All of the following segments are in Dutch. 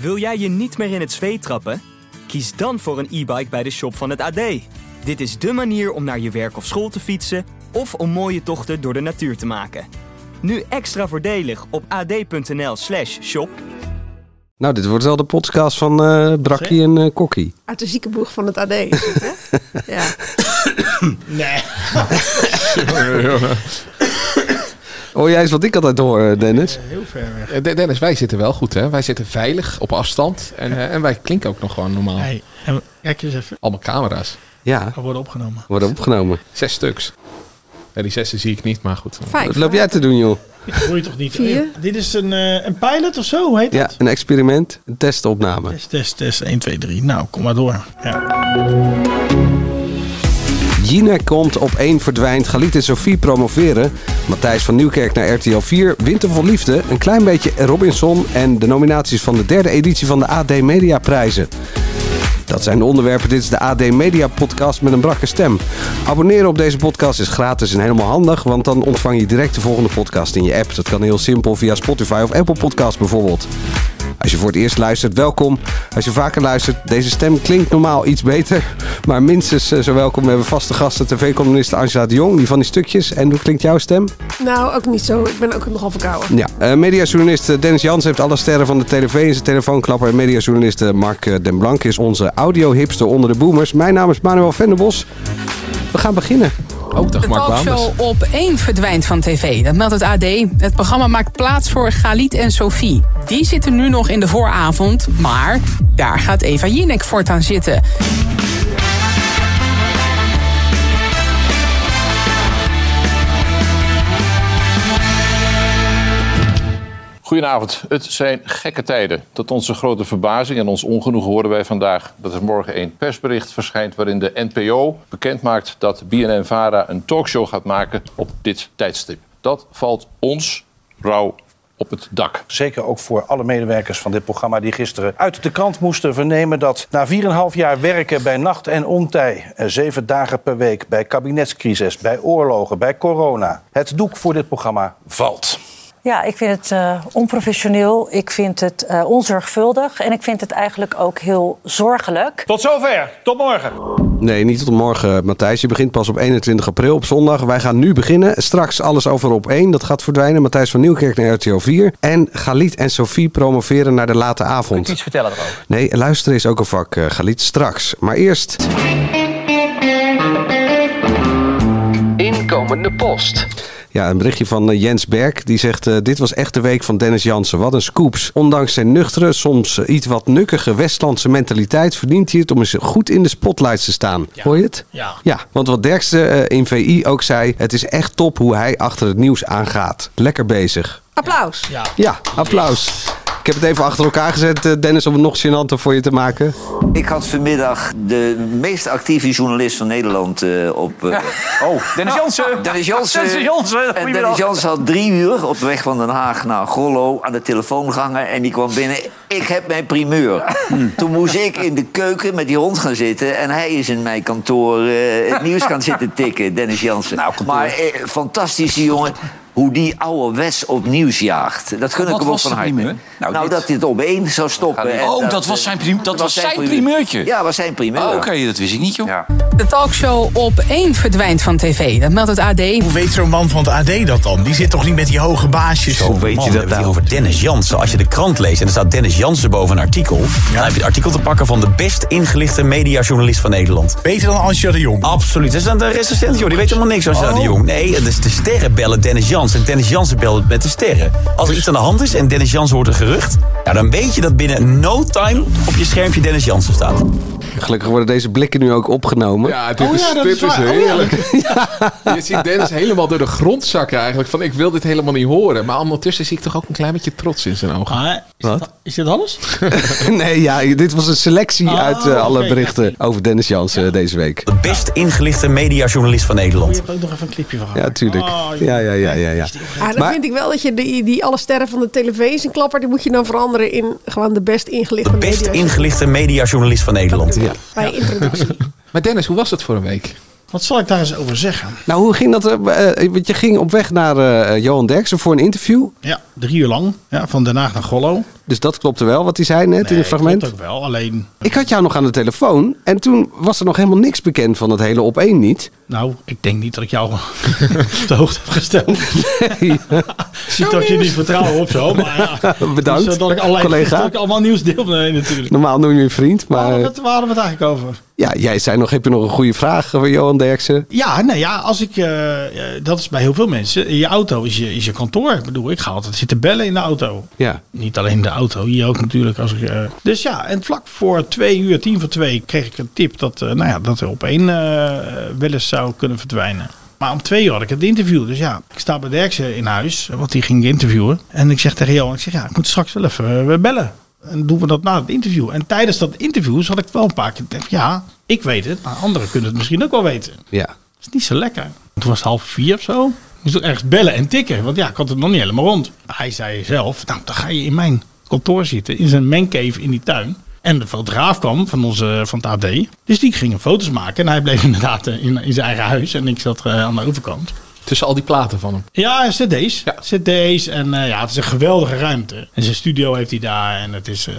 Wil jij je niet meer in het zweet trappen? Kies dan voor een e-bike bij de shop van het AD. Dit is dé manier om naar je werk of school te fietsen of om mooie tochten door de natuur te maken. Nu extra voordelig op ad.nl/slash shop. Nou, dit wordt wel de podcast van eh Brakkie en eh, Kokkie. Uit de ziekenboeg van het AD is het, hè? ja. Nee. Hoor jij eens wat ik altijd hoor, eh, Dennis? Heel ver weg. Eh, De- Dennis, wij zitten wel goed, hè? Wij zitten veilig op afstand. En, eh, en wij klinken ook nog gewoon normaal. Hey, en kijk eens even. Allemaal camera's. Ja, We worden opgenomen. worden opgenomen. Zes stuks. Ja, die zesde zie ik niet, maar goed. Vijf. Wat loop jij te doen, joh? Dat hoor je toch niet? Vier. Dit is een, eh, een pilot of zo? Hoe heet Ja, dat? een experiment, een testopname. Test, test, test. 1, 2, 3. Nou, kom maar door. Ja. Jinek komt, op één verdwijnt, Galit en Sophie promoveren. Matthijs van Nieuwkerk naar RTL 4, Winter vol Liefde, een klein beetje Robinson en de nominaties van de derde editie van de AD Media Prijzen. Dat zijn de onderwerpen. Dit is de AD Media Podcast met een brakke stem. Abonneren op deze podcast is gratis en helemaal handig, want dan ontvang je direct de volgende podcast in je app. Dat kan heel simpel via Spotify of Apple Podcasts bijvoorbeeld. Als je voor het eerst luistert, welkom. Als je vaker luistert, deze stem klinkt normaal iets beter. Maar minstens eh, zo welkom. We hebben vaste gasten, tv-columnist Angela de Jong, die van die stukjes. En hoe klinkt jouw stem? Nou, ook niet zo. Ik ben ook nogal verkouden. Ja, eh, mediajournalist eh, Dennis Jans heeft alle sterren van de tv in zijn telefoonklapper. En mediajournalist Mark den Blank is onze audio-hipster onder de boomers. Mijn naam is Manuel Venderbos. We gaan beginnen. Dag De talkshow op 1 verdwijnt van tv. Dat meldt het AD. Het programma maakt plaats voor Galit en Sophie. Die zitten nu nog in de vooravond, maar daar gaat Eva Jinek voortaan zitten. Goedenavond. Het zijn gekke tijden. Tot onze grote verbazing en ons ongenoegen horen wij vandaag dat er morgen een persbericht verschijnt waarin de NPO bekendmaakt dat BNN-VARA een talkshow gaat maken op dit tijdstip. Dat valt ons rauw op het dak. Zeker ook voor alle medewerkers van dit programma die gisteren uit de krant moesten vernemen dat na 4,5 jaar werken bij nacht en ontij, zeven dagen per week, bij kabinetscrisis, bij oorlogen, bij corona, het doek voor dit programma valt. Ja, ik vind het eh, onprofessioneel. Ik vind het eh, onzorgvuldig. En ik vind het eigenlijk ook heel zorgelijk. Tot zover. Tot morgen. Nee, niet tot morgen, Matthijs. Je begint pas op 21 april op zondag. Wij gaan nu beginnen. Straks alles over op 1. Dat gaat verdwijnen. Matthijs van Nieuwkerk naar RTL 4. En Galit en Sophie promoveren naar de late avond. Iets vertellen erover. Nee, luisteren is ook een vak, eh, Galit. Straks. Maar eerst... Inkomende post. Ja, een berichtje van eh, Jens Berg. Die zegt: eh, Dit was echt de week van Dennis Jansen. Wat een scoops. Ondanks zijn nuchtere, soms eh, iets wat nukkige Westlandse mentaliteit. verdient hij het om eens goed in de spotlights te staan. Hoor je het? Ja. Ja, want wat Derksen in VI ook zei: Het is echt top hoe hij achter het nieuws aangaat. Lekker bezig. Applaus. Ja. Ja, applaus. Ik heb het even achter elkaar gezet, eh, Dennis, om het nog gênanter voor je te maken. Ik had vanmiddag de meest actieve journalist van Nederland eh, op... eh, Oh, Dennis Jansen. Dennis Jansen. Dennis Jansen, En. Dennis Jansen had drie uur op de weg van Den Haag naar Gollo aan de telefoon gehangen. En die kwam binnen. Ik heb mijn primeur. Toen moest ik in de keuken met die hond gaan zitten. En hij is in mijn kantoor eh, het nieuws gaan zitten tikken, Dennis Jansen. Nou, maar fantastische jongen. Hoe die ouderwets op nieuws jaagt. Dat gun ik hem ook van de harte. primeur? Nou, Nou, dit- dat dit op één zou stoppen. En Oh, dat was zijn prim- dat was zijn primeurtje? Ja, was zijn primeur. Oh, Oké, dat wist ik niet, joh. Ja. De talkshow op 1 verdwijnt van tv. Dat meldt het AD. Hoe weet zo'n man van het AD dat dan? Die zit toch niet met die hoge baasjes? Zo weet je dat nou over Dennis Jansen. Als je de krant leest en er staat Dennis Jansen boven een artikel... dan heb je het artikel te pakken van de best ingelichte mediajournalist van Nederland. Beter dan Ansja de Jong. Absoluut. Dat is een recensent, joh. Die weet helemaal niks van Angela de Jong. Nee, het is de sterren bellen Dennis Jansen. En Dennis Jansen belt met de sterren. Als er iets aan de hand is en Dennis Jansen hoort een gerucht... Ja, dan weet je dat binnen no time op je schermpje Dennis Jansen staat. Gelukkig worden deze blikken nu ook opgenomen. Ja, dit Oh is, ja, dat dit is is waar. Oh ja. heerlijk. Je ziet Dennis helemaal door de grond zakken eigenlijk. Van ik wil dit helemaal niet horen. Maar ondertussen zie ik toch ook een klein beetje trots in zijn ogen. Ah, is, Wat? Dit, is dit alles? nee, ja, dit was een selectie Oh, uit eh, alle berichten over Dennis Jansen deze week. De best ingelichte mediajournalist van Je Nederland. hebt ook nog even een clipje van. Ja, tuurlijk. Oh, Ja, ja, ja, ja. ja. Ah, dan Maar- vind ik wel dat je die, die alle sterren van de tv is een klapper. Die moet je dan veranderen in gewoon de best ingelichte De best media. ingelichte mediajournalist van Nederland. Ja. Bij introductie. Maar Dennis, hoe was het voor een week? Wat zal ik daar eens over zeggen? Nou, hoe ging dat? eh, eh, want je ging op weg naar eh, Johan Derksen voor een interview. Ja, drie uur lang. Ja, van Den Haag naar Gollo. Dus dat klopte wel wat hij zei net in het fragment. klopt ook wel, alleen... Ik had jou nog aan de telefoon en toen was er nog helemaal niks bekend van het hele op één niet. Nou, ik denk niet dat ik jou op de hoogte heb gesteld. Nee. Ziet dat je niet vertrouwen op zo, maar ja. Bedankt, Dus, dat ik allerlei, collega. Dat ik allemaal nieuws deel. Nee, natuurlijk. Normaal noem je je vriend, maar waar hadden we het eigenlijk over? Ja, jij zei nog, heb je nog een goede vraag voor Johan Derksen? Ja, nou ja, als ik, eh, eh, dat is bij heel veel mensen. Je auto is je, is je kantoor. Ik bedoel, ik ga altijd zitten bellen in de auto. Ja. Niet alleen de auto, hier ook natuurlijk. Als ik, eh, Dus ja, en vlak voor twee uur, tien voor twee, kreeg ik een tip dat, nou ja, dat er op één wel eens zou kunnen verdwijnen. Maar om twee uur had ik het interview. Dus ja, ik sta bij Derksen in huis, want die ging interviewen. En ik zeg tegen Johan, ik zeg ja, ik moet straks wel even bellen. En doen we dat na het interview. En tijdens dat interview zat ik wel een paar keer denken, ja, ik weet het, maar anderen kunnen het misschien ook wel weten. Ja. Dat is niet zo lekker. Toen was het half vier of zo. Moest ik ergens bellen en tikken. Want ja, ik had het nog niet helemaal rond. Hij zei zelf, nou dan ga je in mijn kantoor zitten. In zijn mancave in die tuin. En de fotograaf kwam van, onze, van het AD. Dus die ging foto's maken. En hij bleef inderdaad in, in zijn eigen huis. En ik zat eh, aan de overkant. Tussen al die platen van hem. Ja, cd's. Cd's. En eh, ja, het is een geweldige ruimte. En zijn studio heeft hij daar. En het is eh,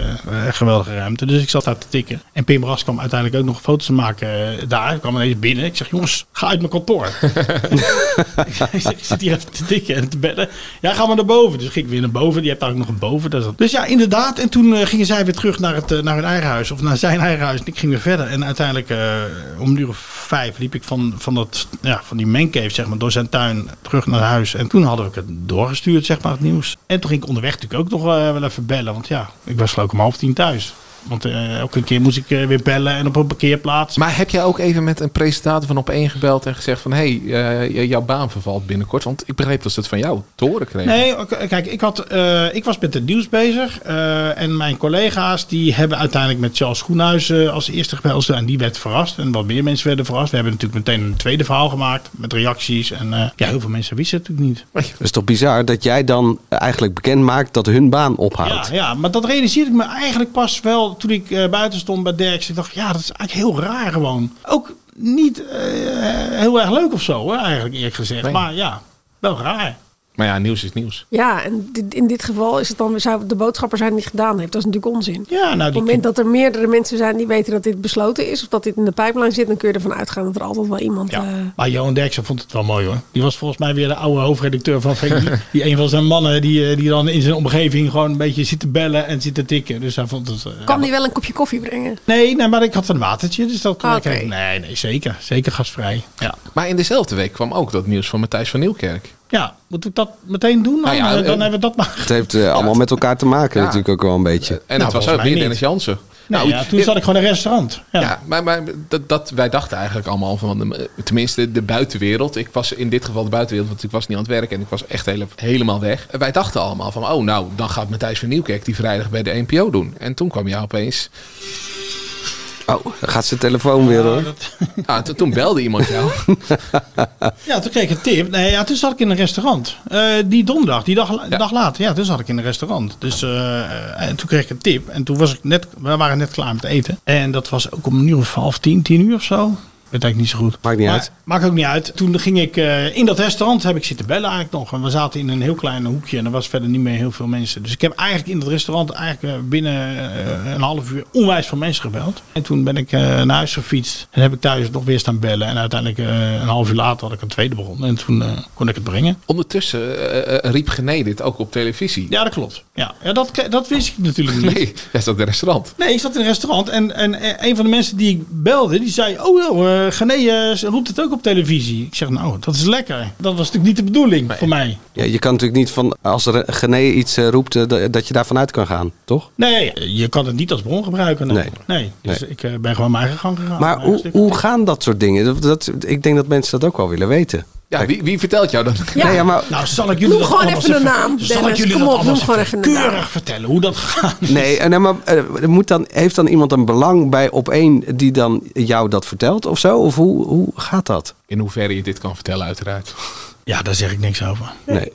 een geweldige ruimte. Dus ik zat daar te tikken. En Pim Ras kwam uiteindelijk ook nog foto's maken eh, daar. Ik kwam ineens binnen. Ik zeg, jongens, ga uit mijn kantoor. ik, zeg, ik zit hier even te tikken en te bellen. Ja, ga maar naar boven. Dus ging ik weer naar boven. Die heeft daar ook nog een boven. Dus, dat- dus ja, inderdaad. En toen gingen zij weer terug naar, het, naar hun eigen huis. Of naar zijn eigen huis. En ik ging weer verder. En uiteindelijk om een uur of vijf liep ik van, van, dat, ja, van die mancave, zeg maar, door zijn tuin terug naar huis. En toen hadden we het doorgestuurd, zeg maar, het nieuws. En toen ging ik onderweg natuurlijk ook nog eh, wel even bellen. Want ja, ik was geloof ik om half tien thuis. Want eh, elke keer moest ik eh, weer bellen en op een parkeerplaats. Maar heb jij ook even met een presentator van Op1 gebeld en gezegd van... hé, hey, eh, jouw baan vervalt binnenkort? Want ik begreep dat ze het van jou te horen kregen. Nee, kijk, ik, had, eh, ik was met het nieuws bezig. eh, en mijn collega's die hebben uiteindelijk met Charles Schoenhuis eh, als eerste gebeld. En die werd verrast. En wat meer mensen werden verrast. We hebben natuurlijk meteen een tweede verhaal gemaakt. Met reacties. En eh, ja, heel veel mensen wisten het natuurlijk niet. Het is toch bizar dat jij dan eigenlijk bekend maakt dat hun baan ophoudt. Ja, ja, maar dat realiseerde ik me eigenlijk pas wel toen ik eh, buiten stond bij Derks. Ik dacht, ja, dat is eigenlijk heel raar gewoon. Ook niet eh, heel erg leuk of zo, hè, eigenlijk eerlijk gezegd. Nee. Maar ja, wel raar. Maar ja, nieuws is nieuws. Ja, en dit- in dit geval is het dan, zou de boodschapper zijn die het gedaan heeft. Dat is natuurlijk onzin. Ja, nou, Op het moment dat er meerdere mensen zijn die weten dat dit besloten is, of dat dit in de pijplijn zit, dan kun je ervan uitgaan dat er altijd wel iemand. eh, Maar Johan Derksen vond het wel mooi hoor. Die was volgens mij weer de oude hoofdredacteur van VI. die een van zijn mannen die, eh, die dan in zijn omgeving gewoon een beetje zit te bellen en zit te tikken. Dus hij vond het... eh, kan die wel een kopje koffie brengen? Nee, nee, maar ik had een watertje, dus dat kon Ah, ik Nee, nee, zeker. Zeker gastvrij. Ja. Maar in dezelfde week kwam ook dat nieuws van Matthijs van Nieuwkerk. Ja, moet ik dat meteen doen? Dan, Nou ja, Eh, dan eh, hebben we dat maar. Het heeft eh, allemaal met elkaar te maken Ja. natuurlijk ook wel een beetje. En Nou, het was ook weer. Dennis Jansen. Nou, ja, toen zat ik gewoon in een restaurant. Ja. Ja, maar, maar dat, dat, wij dachten eigenlijk allemaal van, de, tenminste de buitenwereld. Ik was in dit geval de buitenwereld, want ik was niet aan het werk en ik was echt hele, helemaal weg. En wij dachten allemaal van, oh nou, dan gaat Matthijs van Nieuwkerk die vrijdag bij de NPO doen. En toen kwam jou opeens... Oh, dan gaat zijn telefoon weer hoor. Ah, toen- toen belde iemand jou. Ja, toen kreeg ik een tip. Nee, ja, toen zat ik in een restaurant. Eh, die donderdag, die dag, dag later. Ja, toen zat ik in een restaurant. Dus eh, en toen kreeg ik een tip. En toen was ik net, we waren net klaar met eten. En dat was ook om een uur of half tien, tien uur of zo. Weet eigenlijk niet zo goed. Maakt niet Maar- uit. Maakt ook niet uit. Toen ging ik eh, in dat restaurant heb ik zitten bellen eigenlijk nog. En we zaten in een heel klein hoekje en er was verder niet meer heel veel mensen. Dus ik heb eigenlijk in dat restaurant eigenlijk eh, binnen eh, een half uur onwijs veel mensen gebeld. En toen ben ik eh, naar huis gefietst en heb ik thuis nog weer staan bellen. En uiteindelijk eh, een half uur later had ik een tweede begonnen. En toen eh, kon ik het brengen. Ondertussen riep Gené dit ook op televisie. Ja, dat klopt. Ja, ja dat, dat wist ik natuurlijk niet. Nee, hij zat in een restaurant. Nee, ik zat in een restaurant en, en een van de mensen die ik belde, die zei... Oh, nou, Gené eh, roept het ook op televisie. Ik zeg, nou, dat is lekker. Dat was natuurlijk niet de bedoeling voor mij. Ja, je kan natuurlijk niet van als er een Gené iets eh, roept, eh, dat- je daarvan uit kan gaan, toch? Nee, je kan het niet als bron gebruiken. Nee. Nee. nee. Dus ik ben gewoon mijn eigen gang gegaan. Maar hoe, gaan dat soort dingen? Dat, dat, ik denk dat mensen dat ook wel willen weten. Ja, wie, wie vertelt jou dan? Ja. Nee, ja, maar, Nou, zal ik jullie Noem dat gewoon even een naam, Zal ik jullie Kom dat op, noem gewoon even keurig naam. vertellen hoe dat gaat? nee, en, maar eh, er moet dan, heeft dan iemand een belang bij op één die dan jou dat vertelt of zo? Of hoe, hoe gaat dat? In hoeverre je dit kan vertellen, uiteraard. Ja, daar zeg ik niks over. Nee.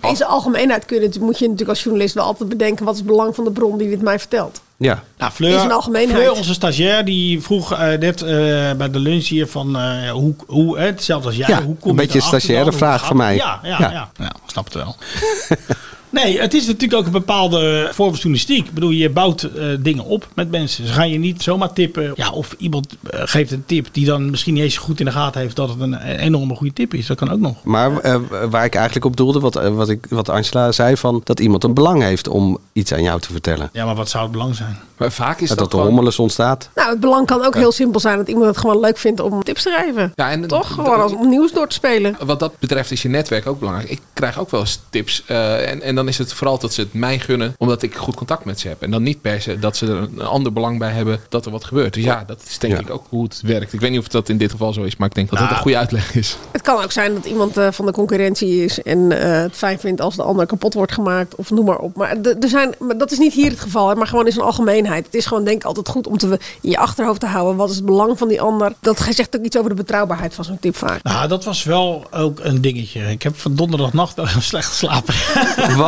In zijn algemeenheid kun je, het- moet je natuurlijk als journalist wel altijd bedenken wat is het belang van de bron die dit mij vertelt. Ja. Nou, Fleur, In zijn algemeenheid. Fleur, onze stagiair, die vroeg eh, net eh, bij de lunch hier van eh, hoe, hoe hè, hetzelfde als jij. Ja, hoe kom een je beetje erachter stagiaire vraag van mij. Ja, ja, Ja. ja. ja. snap het wel. Nee, het is natuurlijk ook een bepaalde vorm van journalistiek. Ik bedoel, je bouwt eh, dingen op met mensen. Ze gaan je niet zomaar tippen. Ja, of iemand eh, geeft een tip die dan misschien niet eens zo goed in de gaten heeft dat het een, een enorme goede tip is. Dat kan ook nog. Maar eh, waar ik eigenlijk op doelde, wat, wat, ik, wat Angela zei, van dat iemand een belang heeft om iets aan jou te vertellen. Ja, maar wat zou het belang zijn? Maar vaak is dat, dat er gewoon- hommeles ontstaat. Nou, het belang kan ook heel simpel zijn dat iemand het gewoon leuk vindt om tips te geven. Ja, en Toch? Gewoon als, om nieuws door te spelen. Wat dat betreft is je netwerk ook belangrijk. Ik krijg ook wel eens tips. eh, en, en dan is het vooral dat ze het mij gunnen, omdat ik goed contact met ze heb. En dan niet per se dat ze er een ander belang bij hebben dat er wat gebeurt. Dus ja, dat is denk Ja. ik ook hoe het werkt. Ik weet niet of dat in dit geval zo is, maar ik denk dat dat Nou. een goede uitleg is. Het kan ook zijn dat iemand eh, van de concurrentie is en eh, het fijn vindt als de ander kapot wordt gemaakt of noem maar op. Maar de- er zijn, maar dat is niet hier het geval, hè, maar gewoon in zijn algemeenheid. Het is gewoon denk ik altijd goed om te, in je achterhoofd te houden. Wat is het belang van die ander? Dat zegt ook iets over de betrouwbaarheid van zo'n tip vaak. Nou, dat was wel ook een dingetje. Ik heb van donderdagnacht slecht geslapen.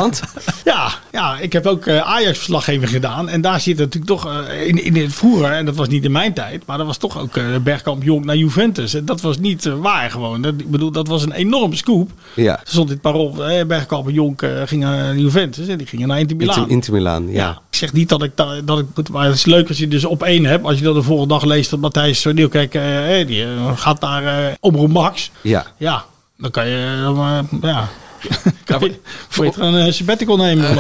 Want? ja, ja, ik heb ook eh, Ajax-verslaggeving gedaan. En daar zit natuurlijk toch eh, in, in het vroeger, en dat was niet in mijn tijd, maar dat was toch ook eh, Bergkamp Jong naar Juventus. En dat was niet waar gewoon. Dat, ik bedoel, dat was een enorme scoop. Ja. Er stond in het parool, eh, Bergkamp en Jonk gingen naar Juventus en die gingen naar Inter Milaan. Inter, Inter Milaan, ja. Ik zeg niet dat ik, da- dat ik moet, maar het is leuk als je dus op één hebt. Als je dan de volgende dag leest dat Matthijs zo nieuw kijkt, eh, die gaat naar eh Omroep Max. Ja. Ja, dan kan je, eh, ja. kan je, voor je een eh, sabbatical nemen. ik.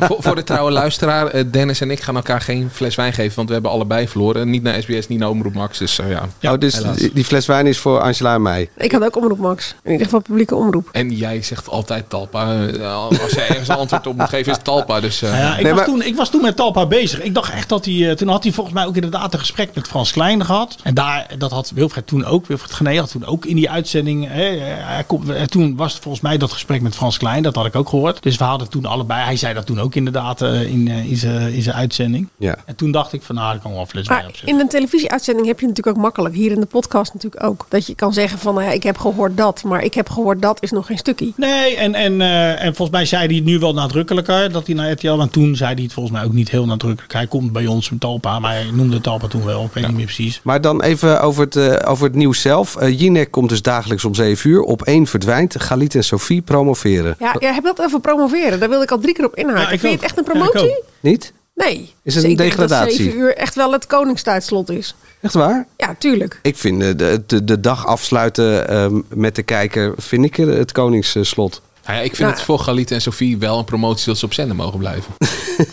voor, voor de trouwe luisteraar, eh, Dennis en ik gaan elkaar geen fles wijn geven, want we hebben allebei verloren. Niet naar SBS, niet naar Omroep Max. Dus eh, ja, oh, dus helaas. die, die fles wijn is voor Angela en mij. Ik had ook omroep Max. In ieder geval publieke omroep. En jij zegt altijd Talpa. Eh, Als jij ergens een antwoord op moet geven, is het Talpa. Dus, eh, ja, ik, was toen, ik was toen met Talpa bezig. Ik dacht echt dat hij... eh, Toen had hij volgens mij ook inderdaad een gesprek met Frans Klein gehad. En daar, dat had Wilfred toen ook. Wilfred Gené had toen ook in die uitzending... Hè, hij eh, toen was het volgens mij dat gesprek met Frans Klein. Dat had ik ook gehoord. Dus we hadden toen allebei... Hij zei dat toen ook inderdaad eh, in, eh, in zijn in zijn uitzending. Ja. En toen dacht ik van... Nou, ik kan wel wijn Maar opzetten. in een televisieuitzending heb je het natuurlijk ook makkelijk. Hier in de podcast natuurlijk ook. Dat je kan zeggen van, nou ja, ik heb gehoord dat. Maar ik heb gehoord dat is nog geen stukje. Nee, en, en, eh, en volgens mij zei hij het nu wel nadrukkelijker dat hij naar RTL. En toen zei hij het volgens mij ook niet heel nadrukkelijk. Hij komt bij ons met Talpa, maar hij noemde Talpa toen wel. Ik weet niet meer precies. Maar dan even over het, eh, over het nieuws zelf. Eh Jinek komt dus dagelijks om 7 uur. Op één verdwijnt. Galit en Sophie promoveren. Ja, jij hebt dat over promoveren. Daar wilde ik al drie keer op inhaken. Ja, ik Vind je het echt een promotie? Niet? nee. Is het Dus een ik denk dat degradatie? zeven uur echt wel het koningstijdslot is. Echt waar? Ja, tuurlijk. Ik vind eh, de, de, de dag afsluiten ehm, met de kijker, vind ik het koningsslot. Nou ja, ik vind Nou. het voor Galit en Sofie wel een promotie dat ze op zender mogen blijven.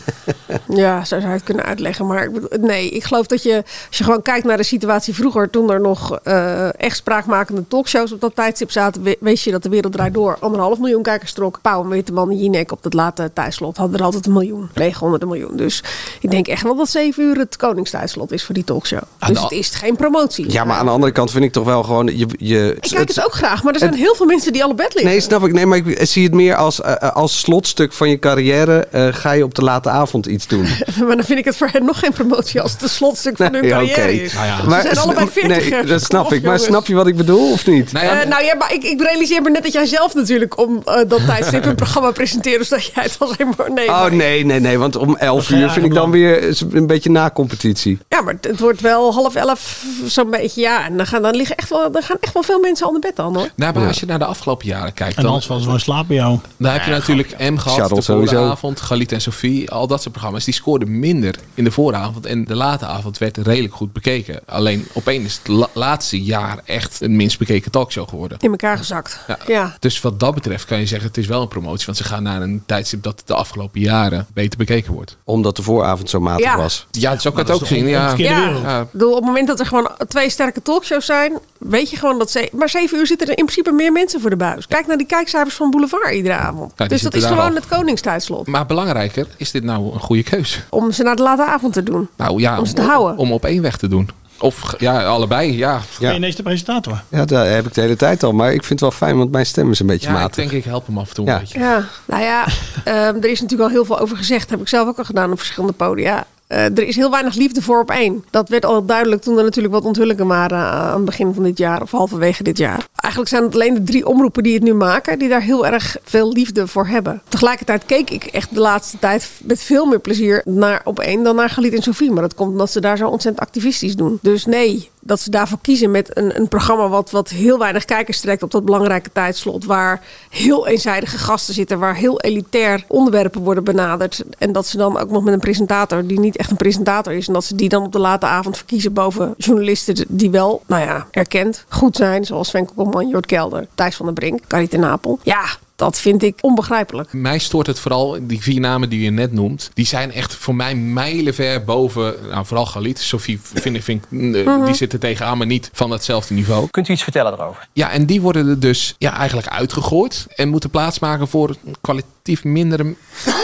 Ja, zo zou je het kunnen uitleggen. Maar ik bedoel, nee, ik geloof dat je, als je gewoon kijkt naar de situatie vroeger, toen er nog eh, echt spraakmakende talkshows op dat tijdstip zaten, we- weet je dat de wereld draait door. Anderhalf miljoen kijkers trok. Pauw en Witteman en Jinek op dat late tijdslot hadden er altijd een miljoen. 900 miljoen. Dus ik denk echt wel dat zeven uur het koningstijdslot is voor die talkshow. Aan Dus de- het is geen promotie. Ja, maar aan de andere kant vind ik toch wel gewoon... Je, je, Ik kijk het ook graag, maar er zijn heel veel mensen die alle bed liggen. Nee, snap ik. Nee, maar ik zie het meer als, eh, als slotstuk van je carrière. eh, ga je op de late avond iets doen. maar dan vind ik het voor hen nog geen promotie als het een slotstuk van hun carrière is. Nou Ze zijn allebei s- 40 Nee, dat snap ik. Maar snap je wat ik bedoel of niet? Eh, nou ja, maar ik, ik realiseer me net dat jij zelf natuurlijk om eh, dat tijdstip een programma presenteert. Dus dat jij het alleen maar... Nee, Oh maar- nee, nee, nee. Want om 11 ga je uur vind ik dan weer een beetje na competitie. Ja, maar het, wordt wel half elf zo'n beetje. Ja, en dan gaan, dan liggen echt wel, dan gaan echt wel veel mensen al naar bed dan hoor. Nou, maar als je naar de afgelopen jaren kijkt, En dan, was het wel slapen jou. dan heb je natuurlijk M gehad, Charles de vooravond, Galit en Sofie, al dat soort programma's. Die scoorden minder in de vooravond en de late avond werd redelijk goed bekeken. Alleen opeens is het la- laatste jaar echt een minst bekeken talkshow geworden. In elkaar gezakt. Ja. Ja. Dus wat dat betreft kan je zeggen, het is wel een promotie. Want ze gaan naar een tijdstip dat de afgelopen jaren beter bekeken wordt. Omdat de vooravond zo matig Ja. was. Ja, zo kan het ook zien. Ja. Ja, bedoel, op het moment dat er gewoon twee sterke talkshows zijn, weet je gewoon dat ze. Maar zeven uur zitten er in principe meer mensen voor de buis. Kijk naar die kijkcijfers van Boulevard iedere avond. die dus dat is gewoon al. het koningstijdslot. Maar belangrijker, is dit nou een goede keuze? Om ze naar de late avond te doen. Nou ja, Om ze te houden. om op één weg te doen. Of ja, allebei, ja. Ben Ja. je ineens de presentator? Ja, dat heb ik de hele tijd al. Maar ik vind het wel fijn, want mijn stem is een beetje Ja, ik matig. denk ik help hem af en toe Ja. een beetje. Ja, nou ja, ehm, er is natuurlijk al heel veel over gezegd. Heb ik zelf ook al gedaan op verschillende podia. Eh, er is heel weinig liefde voor op één. Dat werd al duidelijk toen er natuurlijk wat onthullingen waren aan het begin van dit jaar of halverwege dit jaar. Eigenlijk zijn het alleen de drie omroepen die het nu maken, die daar heel erg veel liefde voor hebben. Tegelijkertijd keek ik echt de laatste tijd met veel meer plezier naar op één dan naar Galit en Sofie. Maar dat komt omdat ze daar zo ontzettend activistisch doen. Dus nee, dat ze daarvoor kiezen met een, een programma wat, wat heel weinig kijkers trekt op dat belangrijke tijdslot. Waar heel eenzijdige gasten zitten, waar heel elitair onderwerpen worden benaderd. En dat ze dan ook nog met een presentator die niet echt een presentator is. En dat ze die dan op de late avond verkiezen boven journalisten die wel, nou ja, erkend goed zijn. Zoals Sven Kokkelman, Jort Kelder, Thijs van der Brink, Carrie ten Napel. Ja, dat vind ik onbegrijpelijk. Mij stoort het vooral, die vier namen die je net noemt, die zijn echt voor mij mijlenver boven, nou vooral Galit. Sophie vind ik, vind, ik, eh, Mhm. die zitten tegenaan, maar niet van hetzelfde niveau. Kunt u iets vertellen erover? Ja, en die worden er dus ja, eigenlijk uitgegooid en moeten plaatsmaken voor kwalitatief mindere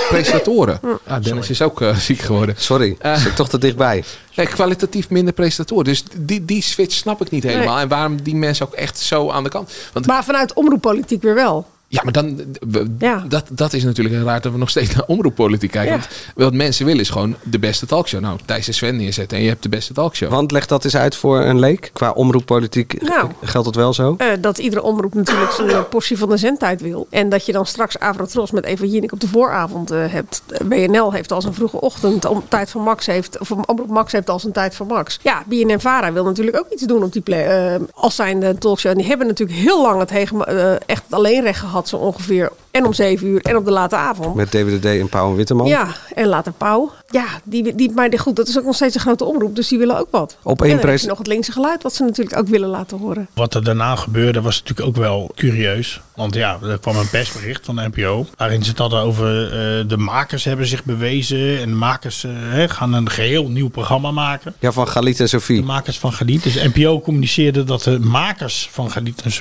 presentatoren. Ja, Dennis is ook eh, ziek geworden. Sorry, zit toch te dichtbij. Nee, kwalitatief minder presentatoren. Dus die, die switch snap ik niet helemaal. Nee. En waarom die mensen ook echt zo aan de kant. Want Maar vanuit omroeppolitiek weer wel. Ja, maar dan, we- Ja. dat, dat is natuurlijk raar dat we nog steeds naar omroeppolitiek kijken. Ja. Want wat mensen willen is gewoon de beste talkshow. Nou, Thijs en Sven neerzetten en je hebt de beste talkshow. Want leg dat eens uit voor een leek. Qua omroeppolitiek Nou. geldt het wel zo. Eh, dat iedere omroep natuurlijk zijn eh, portie van de zendtijd wil. En dat je dan straks Avrotros met Eva Jinek op de vooravond eh, hebt. WNL heeft als een vroege ochtend. Om, tijd van Max heeft, of Omroep Max heeft als een tijd van Max. Ja, BNN Vara wil natuurlijk ook iets doen op die plek. eh, als zijn de talkshow. En die hebben natuurlijk heel lang het hege, eh, echt het alleenrecht gehad. Zo ongeveer. En om zeven uur en op de late avond. Met DWDD en Pauw en Witteman. Ja, en later Pauw. Ja, die, die, maar goed, dat is ook nog steeds een grote omroep. Dus die willen ook wat. Op en één je nog het linkse geluid. Wat ze natuurlijk ook willen laten horen. Wat er daarna gebeurde was natuurlijk ook wel curieus. Want ja, er kwam een persbericht van de NPO. Waarin ze het hadden over eh, de makers hebben zich bewezen. En de makers eh, hè, gaan een geheel nieuw programma maken. Ja, van Galit en Sophie. De makers van Galit. Dus NPO communiceerde dat de makers van Galit en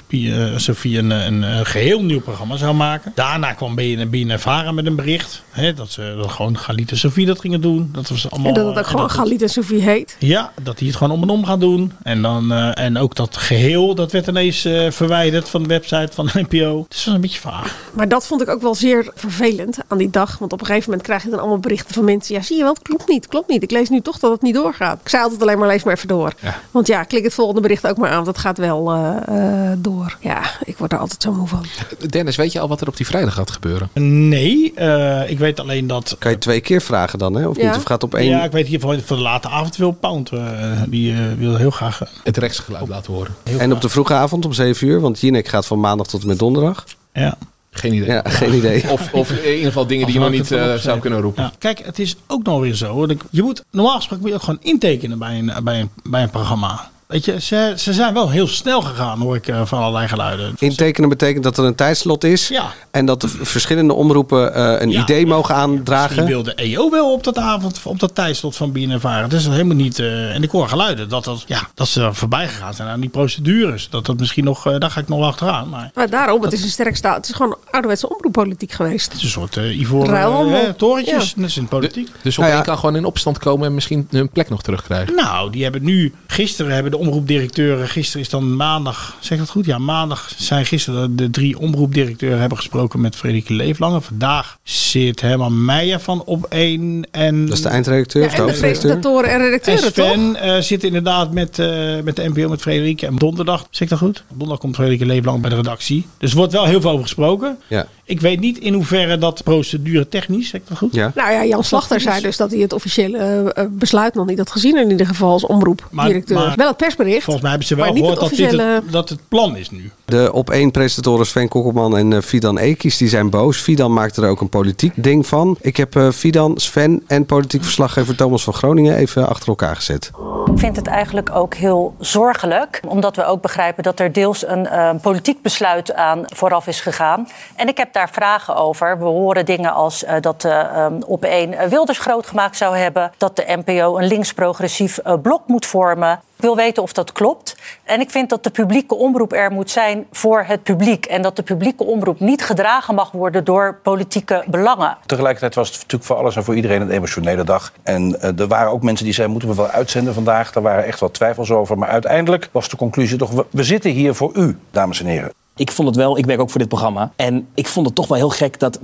Sophie, eh, een, een, een geheel nieuw programma zou maken. Daarna kwam BNN BNN Vara met een bericht. Hè, dat ze dat gewoon Galit en Sophie dat gingen doen. Dat was allemaal, En dat het ook gewoon dat- Galit en Sophie heet. ja, dat die het gewoon om en om gaan doen. En, dan, eh, en ook dat geheel, dat werd ineens eh, verwijderd van de website van de NPO. Dus dat was een beetje vaag. Maar dat vond ik ook wel zeer vervelend aan die dag. Want op een gegeven moment krijg je dan allemaal berichten van mensen. Ja, zie je wel, het klopt niet, klopt niet. Ik lees nu toch dat het niet doorgaat. Ik zei altijd alleen maar lees maar even door. Want ja, klik het volgende bericht ook maar aan. Want het gaat wel eh, eh, door. Ja, ik word er altijd zo moe van. Dennis, weet je al wat er op die vrijdag gaat gebeuren? Nee, eh, ik weet alleen dat... Kan je twee keer vragen dan, hè? Of Ja. niet? Of gaat op één... Ja, ik weet hier voor, voor de late avond wil Pound. eh, die eh, wil heel graag... Het rechtsgeluid laten horen. En op de vroege avond om 7 uur, want Jinek gaat van maandag tot en met donderdag. Ja. Geen idee. Ja, geen idee. Of, of in ieder geval dingen die je nog niet zou kunnen roepen. Ja. Kijk, het is ook nog weer zo. dat ik- Je moet, normaal gesproken moet je ook gewoon intekenen bij een, bij een, bij een programma. Weet je, ze, ze zijn wel heel snel gegaan, hoor ik eh, van allerlei geluiden. Intekenen betekent dat er een tijdslot is. Ja. En dat de verschillende omroepen eh, een Ja. idee mogen Die aandragen. wilde EO wel op dat avond, op dat tijdslot van BNN Vara. Het is helemaal niet. eh, en ik hoor geluiden dat, dat, ja, dat ze er voorbij gegaan zijn aan die procedures. Dat dat misschien nog, eh, daar ga ik nog achteraan. Maar Maar daarom, het is een sterk staat. Het is gewoon ouderwetse omroeppolitiek geweest. het is een soort eh ivoren eh, torentjes. Ja. Net als in de politiek. Dus op één kan gewoon in opstand komen en misschien hun plek nog terugkrijgen. Nou, die hebben nu, gisteren hebben de omroepdirecteuren, gisteren is dan maandag, zeg dat goed? Ja, maandag zijn gisteren de drie omroepdirecteuren hebben gesproken met Frederike Leeflange. Vandaag zit Herman Meijer van op één en... Dat is de eindredacteur Ja, en de presentatoren en En redacteuren, toch? Sven eh, zit inderdaad met, eh, met de NPO, met Frederike. En donderdag, zeg ik dat goed? Donderdag komt Frederike Leeflang bij de redactie. Dus er wordt wel heel veel over gesproken. Ja. Ik weet niet in hoeverre dat procedure technisch, zeg ik dat goed? Ja. Nou ja, Jan Slachter zei dus dat hij het officiële eh, eh, besluit nog niet had gezien. In ieder geval als omroepdirecteur. Maar- maar- wel het persbericht. Volgens mij hebben ze wel gehoord het dat, dit officiële... dat het plan is nu. De op één presentatoren Sven Kokkelman en eh, Fidan Ekis die zijn boos. Fidan maakte er ook een politiek ding van. Ik heb eh, Fidan, Sven en politiek verslaggever Thomas van Groningen even achter elkaar gezet. Ik vind het eigenlijk ook heel zorgelijk, omdat we ook begrijpen dat er deels een eh, politiek besluit aan vooraf is gegaan. En ik heb daar vragen over. We horen dingen als eh, dat uh, op één eh, Wilders groot gemaakt zou hebben, dat de NPO een links-progressief eh, blok moet vormen. Ik wil weten of dat klopt. En ik vind dat de publieke omroep er moet zijn voor het publiek. En dat de publieke omroep niet gedragen mag worden door politieke belangen. Tegelijkertijd was het natuurlijk voor alles en voor iedereen een emotionele dag. En eh, er waren ook mensen die zeiden, moeten we wel uitzenden vandaag? Daar waren echt wel twijfels over. Maar uiteindelijk was de conclusie toch, we zitten hier voor u, dames en heren. Ik vond het wel, ik werk ook voor dit programma. En ik vond het toch wel heel gek dat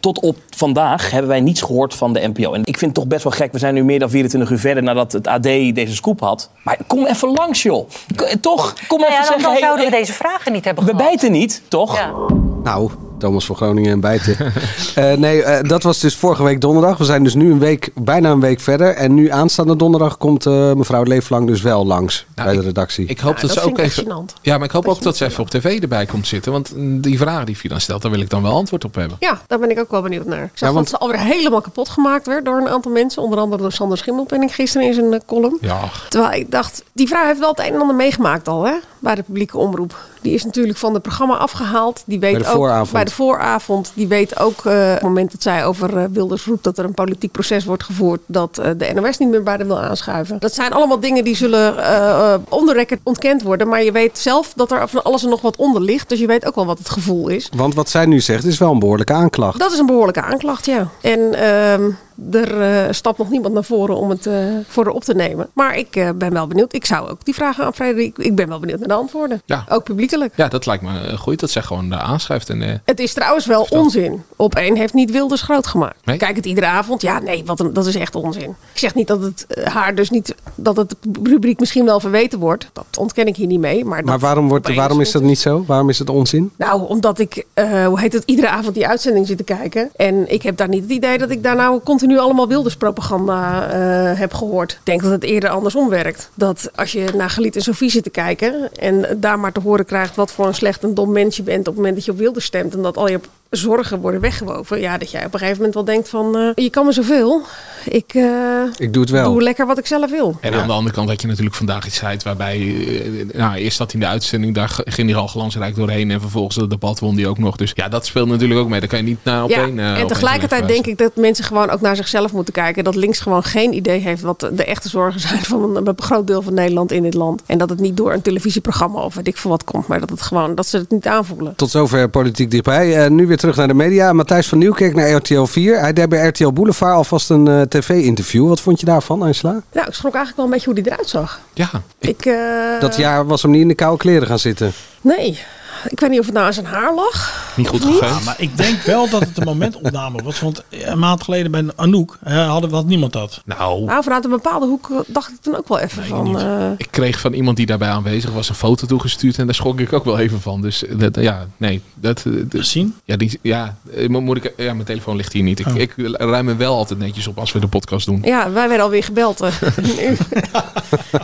tot op vandaag hebben wij niets gehoord van de NPO. En ik vind het toch best wel gek. We zijn nu meer dan 24 uur verder nadat het AD deze scoop had. Maar kom even langs, joh. K- Toch? Kom Nou ja, even dan, zeggen... dan hey, zouden we hey, deze vragen niet hebben we gehad. bijten niet, toch? Ja. Nou, Thomas van Groningen en bijten. Eh, nee, eh, dat was dus vorige week donderdag. We zijn dus nu een week, bijna een week verder. En nu aanstaande donderdag komt eh, mevrouw Leeflang dus wel langs bij de redactie. Ik hoop Ja, dat, dat ze ook even. gênant. Ja, maar ik hoop ook dat ze even op tv erbij komt zitten. Want mm, die vragen die Fidan stelt, daar wil ik dan wel antwoord op hebben. Ja, daar ben ik ook wel benieuwd naar. Ik zag Ja, want- dat ze alweer helemaal kapot gemaakt werd door een aantal mensen. Onder andere door Sander Schimmelpenning gisteren in zijn column. Ja. Terwijl ik dacht, die vrouw heeft wel het een en ander meegemaakt al, hè? Bij de publieke omroep. Die is natuurlijk van het programma afgehaald. Die weet Bij de ook, vooravond. Bij de vooravond. Die weet ook, eh, op het moment dat zij over eh, Wilders roept... dat er een politiek proces wordt gevoerd... dat eh, de NOS niet meer bij de wil aanschuiven. Dat zijn allemaal dingen die zullen eh eh, onder record ontkend worden. Maar je weet zelf dat er van alles en nog wat onder ligt. Dus je weet ook wel wat het gevoel is. Want wat zij nu zegt is wel een behoorlijke aanklacht. Dat is een behoorlijke aanklacht, ja. En ehm, er eh, stapt nog niemand naar voren om het eh, voor op te nemen. Maar ik eh, ben wel benieuwd. Ik zou ook die vragen aan Frederik. Ik ben wel benieuwd naar de antwoorden. Ja. Ook publiekelijk. Ja, dat lijkt me goed dat zij gewoon aanschrijft. En, eh, Het is trouwens wel onzin. Op één heeft niet Wilders groot gemaakt. Nee? Kijk het iedere avond. Ja, nee, wat een, dat is echt onzin. Ik zeg niet dat het haar dus niet, dat het rubriek misschien wel verweten wordt. Dat ontken ik hier niet mee. Maar, Maar waarom, wordt, waarom is dat niet zo? Waarom is het onzin? Nou, omdat ik, eh, hoe heet het, iedere avond die uitzending zit te kijken. En ik heb daar niet het idee dat ik daar nou continu allemaal wilderspropaganda eh heb gehoord. Ik denk dat het eerder andersom werkt. Dat als je naar Geliet en Sofie zit te kijken en daar maar te horen krijgt wat voor een slecht en dom mens je bent op het moment dat je op Wilders stemt. En dat al je zorgen worden weggewoven. Ja, dat jij op een gegeven moment wel denkt van, eh, je kan me zoveel. Ik, eh, Ik doe het wel. doe lekker wat ik zelf wil. En aan de andere kant had je natuurlijk vandaag iets uit waarbij... eh, nou, eerst zat hij in de uitzending, daar ging hij al glansrijk doorheen. En vervolgens het debat won hij ook nog. Dus ja, dat speelt natuurlijk ook mee. Daar kan je niet naar op Ja, één... en tegelijkertijd denk ik dat mensen gewoon ook naar zichzelf moeten kijken. Dat links gewoon geen idee heeft wat de echte zorgen zijn van een, een groot deel van Nederland in dit land. En dat het niet door een televisieprogramma of weet ik veel wat komt, maar dat, het gewoon, dat ze het niet aanvoelen. Tot zover politiek dichtbij. Nu weer terug naar de media. Matthijs van Nieuwkerk naar RTL 4. Hij deed bij RTL Boulevard alvast een eh, tv-interview. Wat vond je daarvan, Angela? Nou, ik schrok eigenlijk wel een beetje hoe die eruit zag. Ja. Ik, eh, Dat jaar was hem niet in de koude kleren gaan zitten. Nee. Ik weet niet of het nou aan zijn haar lag. Niet goed Ja, maar ik denk wel dat het een momentopname was. Want een maand geleden bij Anouk eh, hadden had niemand dat. Nou, Nou, vanuit een bepaalde hoek eh, dacht ik toen ook wel even van... eh, Ik kreeg van iemand die daarbij aanwezig was een foto toegestuurd en daar schrok ik ook wel even van. Dus eh, dat, ja, nee. Dat, Zien? Ja, die, ja, eh, mo- moet ik, ja, mijn telefoon ligt hier niet. Ik, ik ruim hem wel altijd netjes op als we de podcast doen. ja, wij werden alweer gebeld. eh. Nu-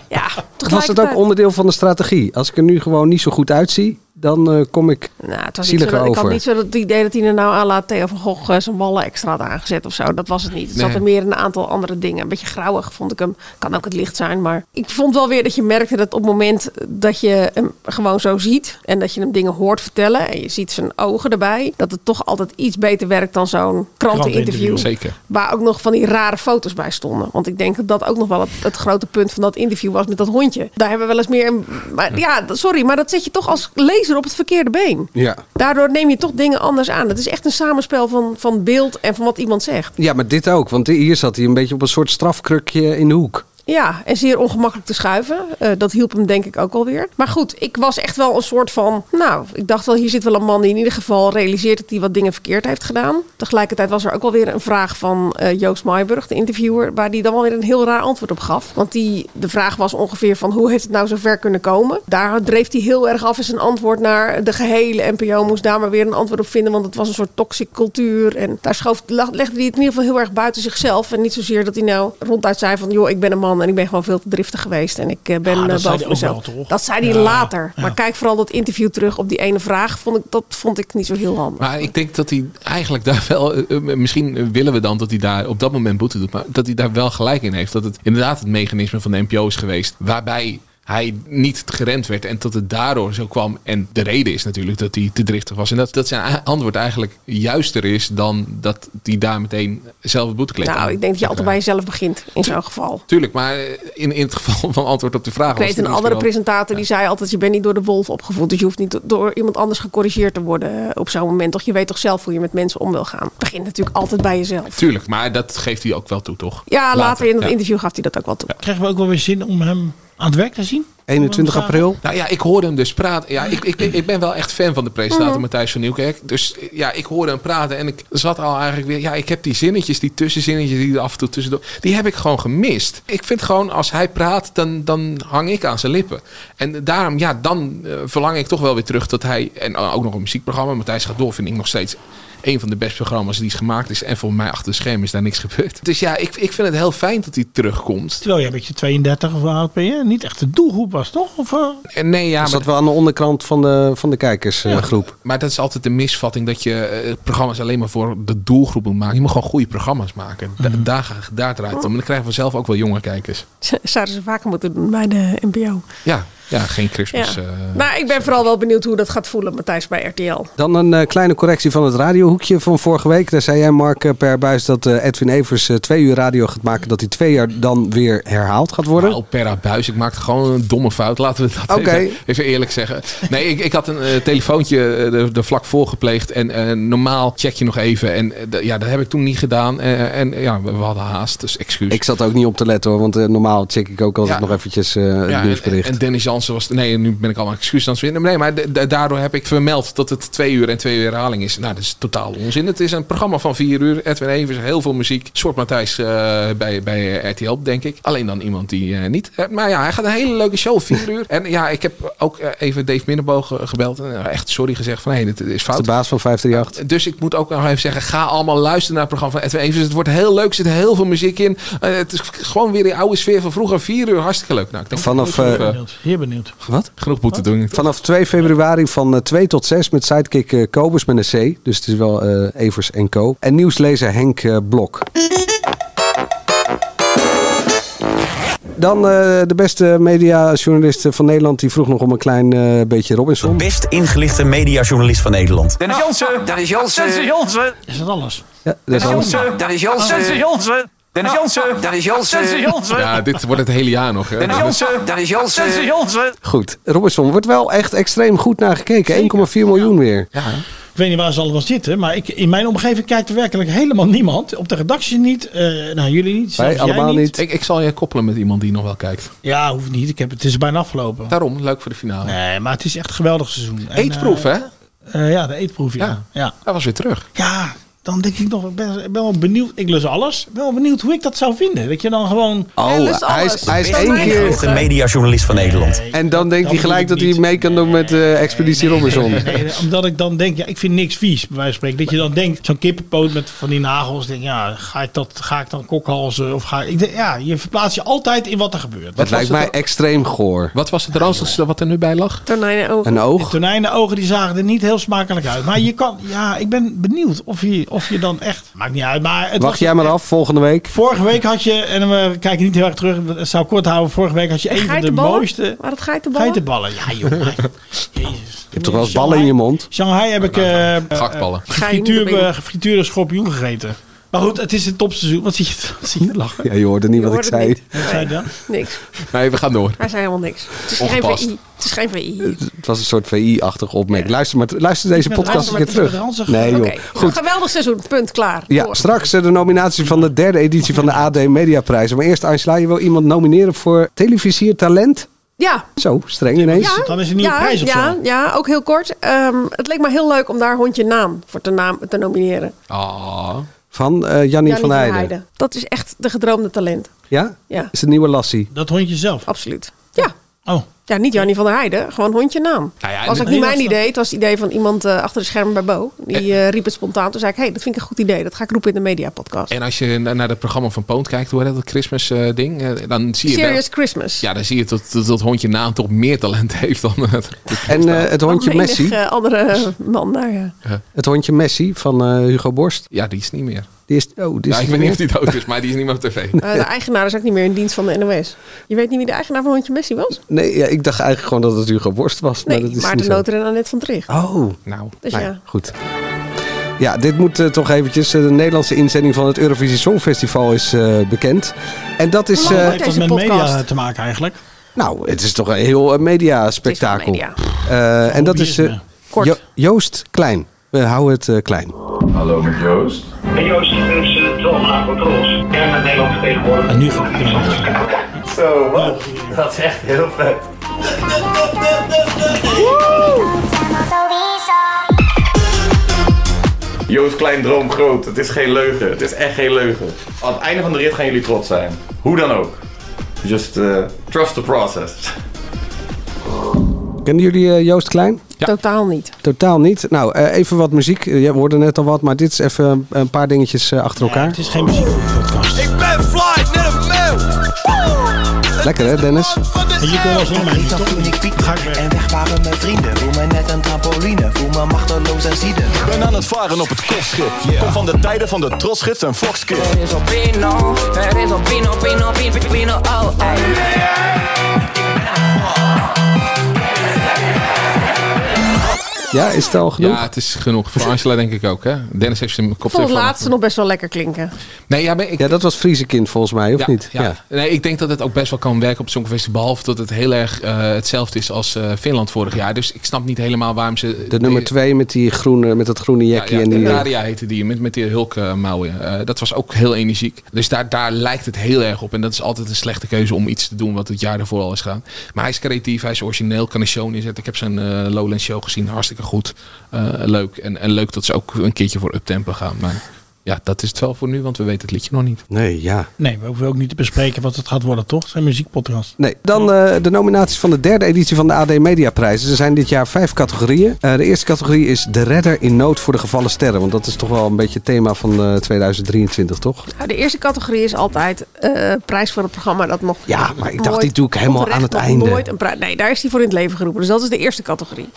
ja, Was het ook onderdeel van de strategie? Als ik er nu gewoon niet zo goed uitzie, dan eh, kom ik Nou, het was niet zo zieliger dat, ik had over. niet zo het idee dat hij er nou aan laat Theo van Gogh eh, zijn ballen extra had aangezet of zo. Dat was het niet. Het zat er meer in een aantal andere dingen. Een beetje grauwig vond ik hem. Kan ook het licht zijn, maar ik vond wel weer dat je merkte dat op het moment dat je hem gewoon zo ziet en dat je hem dingen hoort vertellen en je ziet zijn ogen erbij, dat het toch altijd iets beter werkt dan zo'n kranteninterview. Zeker. Waar ook nog van die rare foto's bij stonden. Want ik denk dat dat ook nog wel het, het grote punt van dat interview was met dat hondje. Daar hebben we wel eens meer. Maar ja, dat- sorry, maar dat zet je toch als lezer op het verkeerde been. Ja. Daardoor neem je toch dingen anders aan. Het is echt een samenspel van, van beeld en van wat iemand zegt. ja, maar dit ook. Want hier zat hij een beetje op een soort strafkrukje in de hoek. Ja, en zeer ongemakkelijk te schuiven. Eh, dat hielp hem denk ik ook alweer. Maar goed, ik was echt wel een soort van... Nou, ik dacht wel, hier zit wel een man die in ieder geval realiseert... dat hij wat dingen verkeerd heeft gedaan. Tegelijkertijd was er ook wel weer een vraag van eh, Joost Maaiburg, de interviewer... waar die dan wel weer een heel raar antwoord op gaf. Want die, de vraag was ongeveer van hoe heeft het nou zo ver kunnen komen? Daar dreef hij heel erg af in zijn antwoord naar de gehele NPO. Moest daar maar weer een antwoord op vinden, want het was een soort toxic cultuur. En daar schoof, legde hij het in ieder geval heel erg buiten zichzelf. En niet zozeer dat hij nou ronduit zei van... joh, ik ben een man en ik ben gewoon veel te driftig geweest. En ik eh, ben Ah, dat eh, zei hij boven ook mezelf. wel, toch? Dat zei hij Ja, later. ja. Maar kijk vooral dat interview terug op die ene vraag. Vond ik, dat vond ik niet zo heel handig. Maar ik denk dat hij eigenlijk daar wel. eh, misschien willen we dan dat hij daar op dat moment boete doet. Maar dat hij daar wel gelijk in heeft. Dat het inderdaad het mechanisme van de NPO is geweest. Waarbij hij niet gerend werd. En dat het daardoor zo kwam. En de reden is natuurlijk dat hij te driftig was. En dat, dat zijn antwoord eigenlijk juister is dan dat hij daar meteen zelf het boetekleed Nou, ik denk dat je altijd bij jezelf begint in zo'n geval. Tuurlijk, maar eh, in, in het geval van antwoord op de vraag. Ik was weet een andere wel- presentator die zei altijd... je bent niet door de wolf opgevoed. Dus je hoeft niet door iemand anders gecorrigeerd te worden eh, op zo'n moment. Toch je weet toch zelf hoe je met mensen om wil gaan. Het begint natuurlijk altijd bij jezelf. Tuurlijk, maar dat geeft hij ook wel toe, toch? Ja, later, in het ja. interview gaf hij dat ook wel toe. Krijgen we ook wel weer zin om hem aan het werk te zien? 21 april. Nou ja, ik hoorde hem dus praten. Ja, ik, ik, ik ben wel echt fan van de presentator Mhm. Matthijs van Nieuwkerk. Dus ja, ik hoorde hem praten en ik zat al eigenlijk weer... Ja, ik heb die zinnetjes, die tussenzinnetjes die er af en toe tussendoor... Die heb ik gewoon gemist. Ik vind gewoon, als hij praat, dan, dan hang ik aan zijn lippen. En daarom, ja, dan eh, verlang ik toch wel weer terug dat hij... En ook nog een muziekprogramma, Matthijs gaat door, vind ik nog steeds... Een van de beste programma's die is gemaakt is. En volgens mij achter de schermen is daar niks gebeurd. Dus ja, ik, ik vind het heel fijn dat hij terugkomt. Terwijl jij met je 32 of oud ben je? Niet echt de doelgroep was, toch? Of? En nee, ja, maar zat wel aan de onderkant van de, van de kijkersgroep. Maar dat is altijd de misvatting dat je eh, programma's alleen maar voor de doelgroep moet maken. Je moet gewoon goede programma's maken. Da- daar, daar draait het om. En dan krijgen we zelf ook wel jonge kijkers. Zouden ze vaker moeten doen bij de NPO. Ja, ja geen Ja. Christmas. eh, nou, ik ben vooral wel benieuwd hoe dat gaat voelen, Matthijs, bij RTL. Dan een eh, kleine correctie van het radiohoekje van vorige week. Daar zei jij, Mark eh, per buis, dat eh, Edwin Evers eh, twee uur radio gaat maken. Dat hij twee jaar dan weer herhaald gaat worden. Nou, per buis. Ik maakte gewoon een domme fout. Laten we dat Oké. even, even eerlijk zeggen. Nee, ik, ik had een telefoontje er, er vlak voor gepleegd. En eh, normaal check je nog even. En ja, dat heb ik toen niet gedaan. En ja, we, we hadden haast. Dus excuus. Ik zat ook niet op te letten hoor, want normaal check ik ook altijd Ja. nog eventjes het Ja, en, nieuwsbericht. en Dennis Was... Nee, nu ben ik allemaal excuus aan het vinden. Nee, maar daardoor heb ik vermeld dat het twee uur en twee uur herhaling is. Nou, dat is totaal onzin. Het is een programma van vier uur. Edwin Evers, heel veel muziek. Soort Matthijs eh, bij, bij RTL, denk ik. Alleen dan iemand die eh, niet. Eh, maar ja, hij gaat een hele leuke show, vier uur. En ja, ik heb ook eh, even Dave Minneboog eh, gebeld. En eh, echt sorry gezegd van, hé, dit is Dat is fout. de baas van 538. Dus ik moet ook nog even zeggen, ga allemaal luisteren naar het programma van Edwin Evers. Het wordt heel leuk, er zit heel veel muziek in. Eh, het is gewoon weer die oude sfeer van vroeger. Vier uur, hartstikke leuk. Nou, ik denk Vanaf, eh, genoeg, eh, Benieuwd. Wat? genoeg moeten doen. Vanaf 2 februari van eh, 2 tot 6 met sidekick eh, Kobus met een C. Dus het is wel eh, Evers en Co. En nieuwslezer Henk eh, Blok. Dan eh, de beste mediajournalist van Nederland. Die vroeg nog om een klein eh, beetje Robinson. Best ingelichte mediajournalist van Nederland. Dennis Jansen. Dennis Jansen. Dennis Jansen. Is dat alles? Ja, dat is alles. Dennis Jansen. Dennis Jansen. Dennis Jansen. Dennis Jansen. Ja, dit wordt het hele jaar nog. Hè? Dennis Jansen. Dennis Jansen. Dennis Jansen. Goed. Robinson wordt wel echt extreem goed naar gekeken. 1,4 miljoen weer. Ik weet niet waar ze allemaal zitten, maar ik, in mijn omgeving kijkt er werkelijk helemaal niemand. Op de redactie niet, eh, nou jullie niet, zelfs jij niet. Ik, ik zal je koppelen met iemand die nog wel kijkt. Ja, hoeft niet. Ik heb, het is bijna afgelopen. Daarom, leuk voor de finale. Nee, maar het is echt een geweldig seizoen. En, Eetproef, eh, hè? eh, ja, de eetproef, ja. Ja. ja. Hij was weer terug. Ja, dan denk ik nog, ik ben, wel benieuwd. Ik lus alles. Ik ben wel benieuwd hoe ik dat zou vinden. Dat je dan gewoon... Oh, hij is, hij is één keer... ingelichte mediajournalist van Nederland. En dan denkt hij gelijk dat hij mee kan doen met eh, Expeditie Robinson. Nee, omdat ik dan denk, ja, ik vind niks vies, bij wijze van spreken. Dat je dan denkt, zo'n kippenpoot met van die nagels. Denk, ja, ga ik, dat, ga ik dan kokhalzen? Of ga ik, ja, je verplaatst je altijd in wat er gebeurt. Het lijkt mij extreem goor. Wat was het ranzigste wat er nu bij lag? Tonijnenogen. Een oog? De tonijnenogen die zagen er niet heel smakelijk uit. Maar je kan, ja, ik ben benieuwd of je, of je dan echt. Maakt niet uit. Maar het Wacht was- jij maar af, volgende week. Vorige week had je, en we kijken niet heel erg terug, het zou kort houden. Vorige week had je een van de mooiste Waar het geitenballen? geitenballen. Ja, joh. Jezus. Je hebt toch wel eens ballen in je mond? Shanghai heb ik eh, Gaktballen. eh, Ga je niet gefrituur- op in. eh, gefrituurde schorpioen gegeten. Maar goed, het is het topseizoen. Wat zie je, wat zie je lachen? Ja, je hoorde niet Je wat ik hoorde zei. Wat zei je dan? Niks. Nee, we gaan door. Hij zei helemaal niks. Het is geen. VI. Het is geen VI. Het was een soort VI-achtige opmerking. Luister, maar, luister deze podcast een keer terug. Nee joh. Goed. Geweldig seizoen. Punt. Klaar. Ja, Door. straks de nominatie van de derde editie van de AD Mediaprijzen. Maar eerst Angela, je wil iemand nomineren voor televisiertalent? Ja. Zo, streng ineens. Ja. Dan is er een nieuwe ja, prijs of ja, zo. ja, ook heel kort. Ehm, het leek me heel leuk om daar hondje naam voor te, naam, te nomineren. Ah. Van eh Jannie Jannie van Heijden. Dat is echt de gedroomde talent. Ja? Ja, Is het nieuwe Lassie? Dat hondje zelf. absoluut. Ja. Oh. Ja, niet Jannie van der Heijden, gewoon hondje naam. Nou ja, was ook niet mijn idee. Het was het idee van iemand eh, achter de schermen bij Bo. Die eh, riep het spontaan. Toen zei ik, hey, dat vind ik een goed idee. Dat ga ik roepen in de mediapodcast. En als je na- naar het programma van Poont kijkt, hoe heet dat Christmas eh, ding? dan zie je wel, Serious Christmas. ja, dan zie je dat, dat dat hondje naam toch meer talent heeft dan het. En eh, het hondje Messi. andere man daar, ja. Het hondje Messi van eh, Hugo Borst. Ja, die is niet meer. Die is, oh, die is Ja, ik weet niet of die dood is, maar die is niet meer op tv. Eh, de eigenaar is ook niet meer in dienst van de NOS. Je weet niet wie de eigenaar van hondje Messi was? Nee, ja, ik dacht eigenlijk gewoon dat het Hugo Borst was. Maar dat is Maarten niet zo. Noter en Annette van Tricht. Oh, Nou, Dus nou ja. goed. Ja, dit moet eh, toch eventjes. eh, de Nederlandse inzending van het Eurovisie Songfestival is eh, bekend. En dat is... Eh, heeft dat met podcast. media te maken eigenlijk? nou, het is toch een heel wel Eh, en dat is. Kort. Jo- Joost Klein. We houden het eh, klein. Hallo met Joost. En Joost is uh, Tom Controls. En met Nederland vertegenwoordigd. En nu gaat het. Zo, man. Dat is echt heel vet. Joost Klein droom groot. Het is geen leugen. Het is echt geen leugen. Aan het einde van de rit gaan jullie trots zijn. Hoe dan ook. Just uh, trust the process. Kennen jullie eh, Joost Klein? Totaal niet. Totaal niet. Nou, eh, even wat muziek. Eh, Je hoorde net al wat, maar dit is even een paar dingetjes achter elkaar. Het is geen muziek podcast. Ik ben fly, net een mail. Lekker hè, Dennis? En je kon maar niet toch? Toen ik piek en weg waren mijn vrienden. Voel me net een trampoline, voel me machteloos en zieden. Ik ben aan het varen op het kostschip. Kom van de tijden van de trotsgids en Foxkid. Er is op Pino, er is op Pino, Pino, Pino, Pino, oh, Ja, is het al genoeg? Ja, het is genoeg. Voor Angela denk ik ook, hè? Dennis heeft zijn Ik vond het laatste nog best wel lekker klinken. Nee, ja, maar ik, Ja, dat was Friese kind volgens mij, of ja, niet? Ja. Nee, ik denk dat het ook best wel kan werken op het Songfestival. Behalve dat het heel erg eh, hetzelfde is als eh, Finland vorig jaar. Dus ik snap niet helemaal waarom ze... De nummer twee met, die groene, met dat groene jekje. ja, en die, Daria heette die, met, met die hulkmouwen. Eh dat was ook heel energiek. Dus daar, daar lijkt het heel erg op. En dat is altijd een slechte keuze om iets te doen wat het jaar daarvoor al is gedaan. Maar hij is creatief, hij is origineel, kan een show neerzetten. Ik heb zijn eh Lowland show gezien, hartstikke goed. Eh, leuk. En, en leuk dat ze ook een keertje voor uptempo gaan. Maar ja, dat is het wel voor nu, want we weten het liedje nog niet. Nee, ja. Nee, we hoeven ook niet te bespreken wat het gaat worden, toch? Het zijn muziekpodcast. Nee, dan eh, de nominaties van de derde editie van de AD Media Prijzen. Er zijn dit jaar vijf categorieën. Eh, de eerste categorie is de redder in nood voor de gevallen sterren. Want dat is toch wel een beetje het thema van eh, 2023, toch? Nou, de eerste categorie is altijd eh, prijs voor het programma dat nog. Ja, maar ik dacht, die doe ik helemaal aan het einde. Nooit een pri- nee, daar is hij voor in het leven geroepen. Dus dat is de eerste categorie.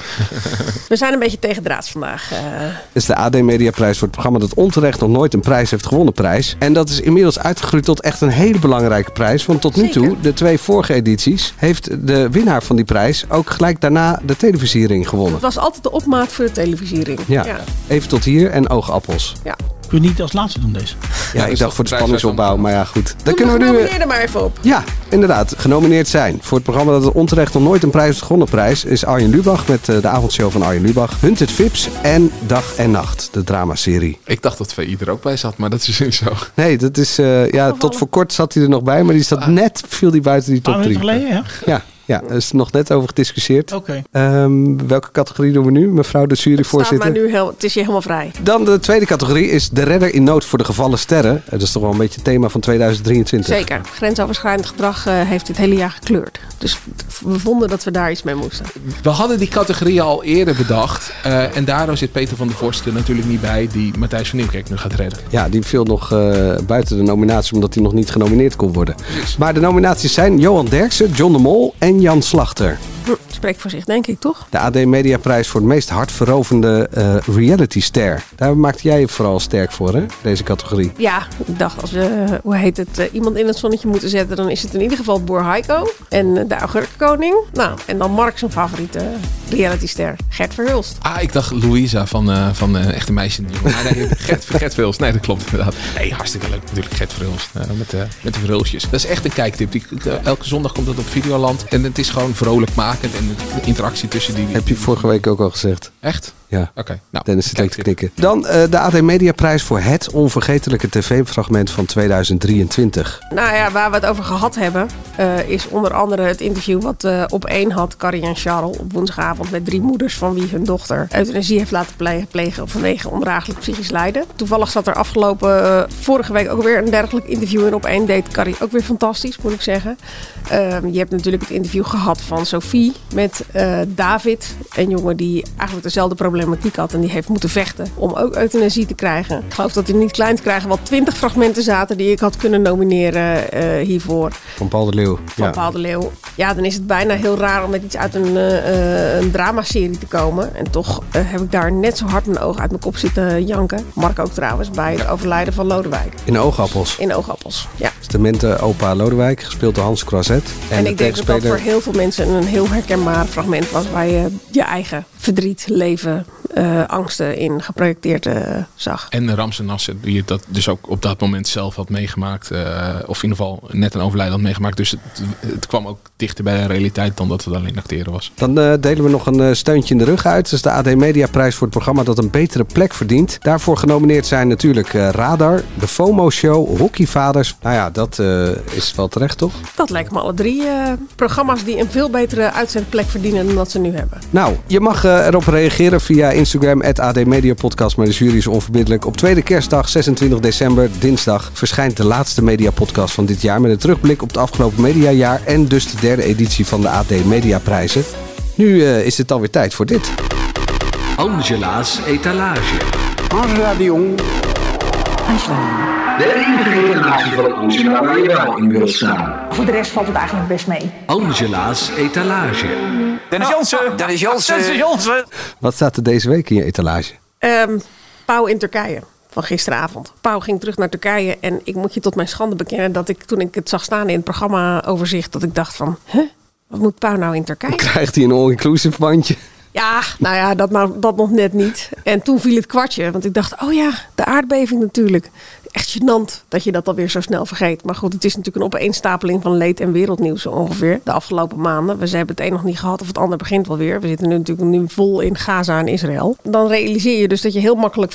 We zijn een beetje tegendraads vandaag. eh. Dat is de AD Media Prijs voor het programma dat onterecht nog nooit een prijs heeft gewonnen prijs. En dat is inmiddels uitgegroeid tot echt een hele belangrijke prijs. Want tot nu toe, de twee vorige edities, heeft de winnaar van die prijs ook gelijk daarna de televisiering gewonnen. het was altijd de opmaat voor de televisiering. Ja, even tot hier en oogappels. Ja. Kun je niet als laatste doen deze? Ja, ik dacht voor de spanningsopbouw, maar ja goed. Dan Dan kunnen we nu... Nomineer er maar even op. Ja, inderdaad. Genomineerd zijn. Voor het programma dat het onterecht nog nooit een prijs heeft gewonnen prijs... is Arjen Lubach met eh, de avondshow van Arjen Lubach. Hunted Vips en Dag en Nacht, de dramaserie. Ik dacht dat VI er ook bij zat, maar dat is niet zo. Nee, dat is... eh, ja, tot voor kort zat hij er nog bij, maar die zat net... viel die buiten die top Paar 3. minuten geleden, ja? Ja, ja, er is nog net over gediscussieerd. Oké. Ehm, welke categorie doen we nu, mevrouw de Staat maar juryvoorzitter? nu heel, het is je helemaal vrij. Dan de tweede categorie is de redder in nood voor de gevallen sterren. Eh, Dat is toch wel een beetje het thema van 2023. Zeker. Grensoverschrijdend gedrag eh, heeft dit hele jaar gekleurd. Dus we vonden dat we daar iets mee moesten. We hadden die categorie al eerder bedacht. eh, en daardoor zit Peter van der Vorst er natuurlijk niet bij... die Matthijs van Nieuwkerk nu gaat redden. Ja, die viel nog eh, buiten de nominatie omdat hij nog niet genomineerd kon worden. Maar de nominaties zijn Johan Derksen, John de Mol en Jan Slachter. Spreekt voor zich, denk ik, toch? De AD Mediaprijs voor het meest hartverovende eh reality ster. Daar maakte jij je vooral sterk voor, hè? Deze categorie. Ja, ik dacht als we, hoe heet het, eh, iemand in het zonnetje moeten zetten... dan is het in ieder geval Boer Heiko en eh, de Augurkenkoning. Nou, en dan Mark zijn favoriete realityster, Gert Verhulst. Ah, ik dacht Louisa van, eh, van eh, Echte Meisje. Maar nee, Gert, Gert Verhulst. Nee, dat klopt inderdaad. Nee, hartstikke leuk natuurlijk. Gert Verhulst. eh, met, eh, met de Verhulstjes. Dat is echt een kijktip. Die, eh, elke zondag komt dat op Videoland. En het is gewoon En de interactie tussen die... Heb je vorige week ook al gezegd. Echt? Ja. Oké. Nou, Dennis zit te knikken. Dan eh, de AD Mediaprijs voor het onvergetelijke tv-fragment van 2023. Nou ja, waar we het over gehad hebben, eh, is onder andere het interview wat eh, op één had Carrie en Charles op woensdagavond met drie moeders van wie hun dochter euthanasie heeft laten plegen, plegen vanwege ondraaglijk psychisch lijden. Toevallig zat er afgelopen vorige week ook weer een dergelijk interview in op één deed Carrie ook weer fantastisch, moet ik zeggen. Ehm, je hebt natuurlijk het interview gehad van Sophie met eh, David, een jongen die eigenlijk dezelfde problematiek had en die heeft moeten vechten om ook euthanasie te krijgen. Ik geloof dat hij niet klein te krijgen wel twintig fragmenten zaten die ik had kunnen nomineren eh, hiervoor. Van Paul de Leeuw. Van Ja. Paul de Leeuw. Ja, dan is het bijna heel raar om met iets uit een, eh, een dramaserie te komen. En toch heb ik daar net zo hard mijn ogen uit mijn kop zitten janken. Mark ook trouwens, bij het overlijden van Lodewijk. In Oogappels. In Oogappels, ja. De mente opa Lodewijk, gespeeld door Hans Croiset. En, de ik denk dat dat voor heel veel mensen een heel herkenbaar fragment was... waar je je eigen verdriet, leven, eh, angsten in geprojecteerd eh, zag. En de Ramse Nasser, die het dat dus ook op dat moment zelf had meegemaakt. eh, of in ieder geval net een overlijden had meegemaakt. Dus het, het kwam ook dichter bij de realiteit dan dat het alleen acteren was. Dan eh, delen we nog een steuntje in de rug uit. Dat is de AD Media Prijs voor het programma dat een betere plek verdient. Daarvoor genomineerd zijn natuurlijk eh, Radar, de FOMO Show, Hockeyvaders. Nou ja, dat eh, is wel terecht, toch? Dat lijken me alle drie eh, programma's die een veel betere uitzendplek verdienen dan dat ze nu hebben. Nou, je mag erop reageren via Instagram, AD Media Podcast. Maar de jury is onverbiddelijk. Op tweede kerstdag, 26 december, dinsdag, verschijnt de laatste media podcast van dit jaar. Met een terugblik op het afgelopen mediajaar. En dus de derde editie van de AD Media Prijzen. Nu eh, is het alweer tijd voor dit. Angela's etalage. Angela de Jong. De enige etalage van Angela waar je wel in wil staan. Voor de rest valt het eigenlijk best mee. Angela's etalage. Dennis Jansen. Dennis Jansen. Dennis Jansen. Wat staat er deze week in je etalage? Ehm Pauw in Turkije van gisteravond. Pauw ging terug naar Turkije en ik moet je tot mijn schande bekennen dat ik toen ik het zag staan in het programma overzicht dat ik dacht van, huh? Wat moet Pauw nou in Turkije? Krijgt hij een all-inclusive bandje? Ja, nou ja, dat, nou, dat nog net niet. En toen viel het kwartje, want ik dacht, oh ja, de aardbeving natuurlijk. Echt gênant dat je dat alweer zo snel vergeet. Maar goed, het is natuurlijk een opeenstapeling van leed en wereldnieuws ongeveer. De afgelopen maanden. We hebben het een nog niet gehad of het ander begint wel weer. We zitten nu natuurlijk nu vol in Gaza en Israël. Dan realiseer je dus dat je heel makkelijk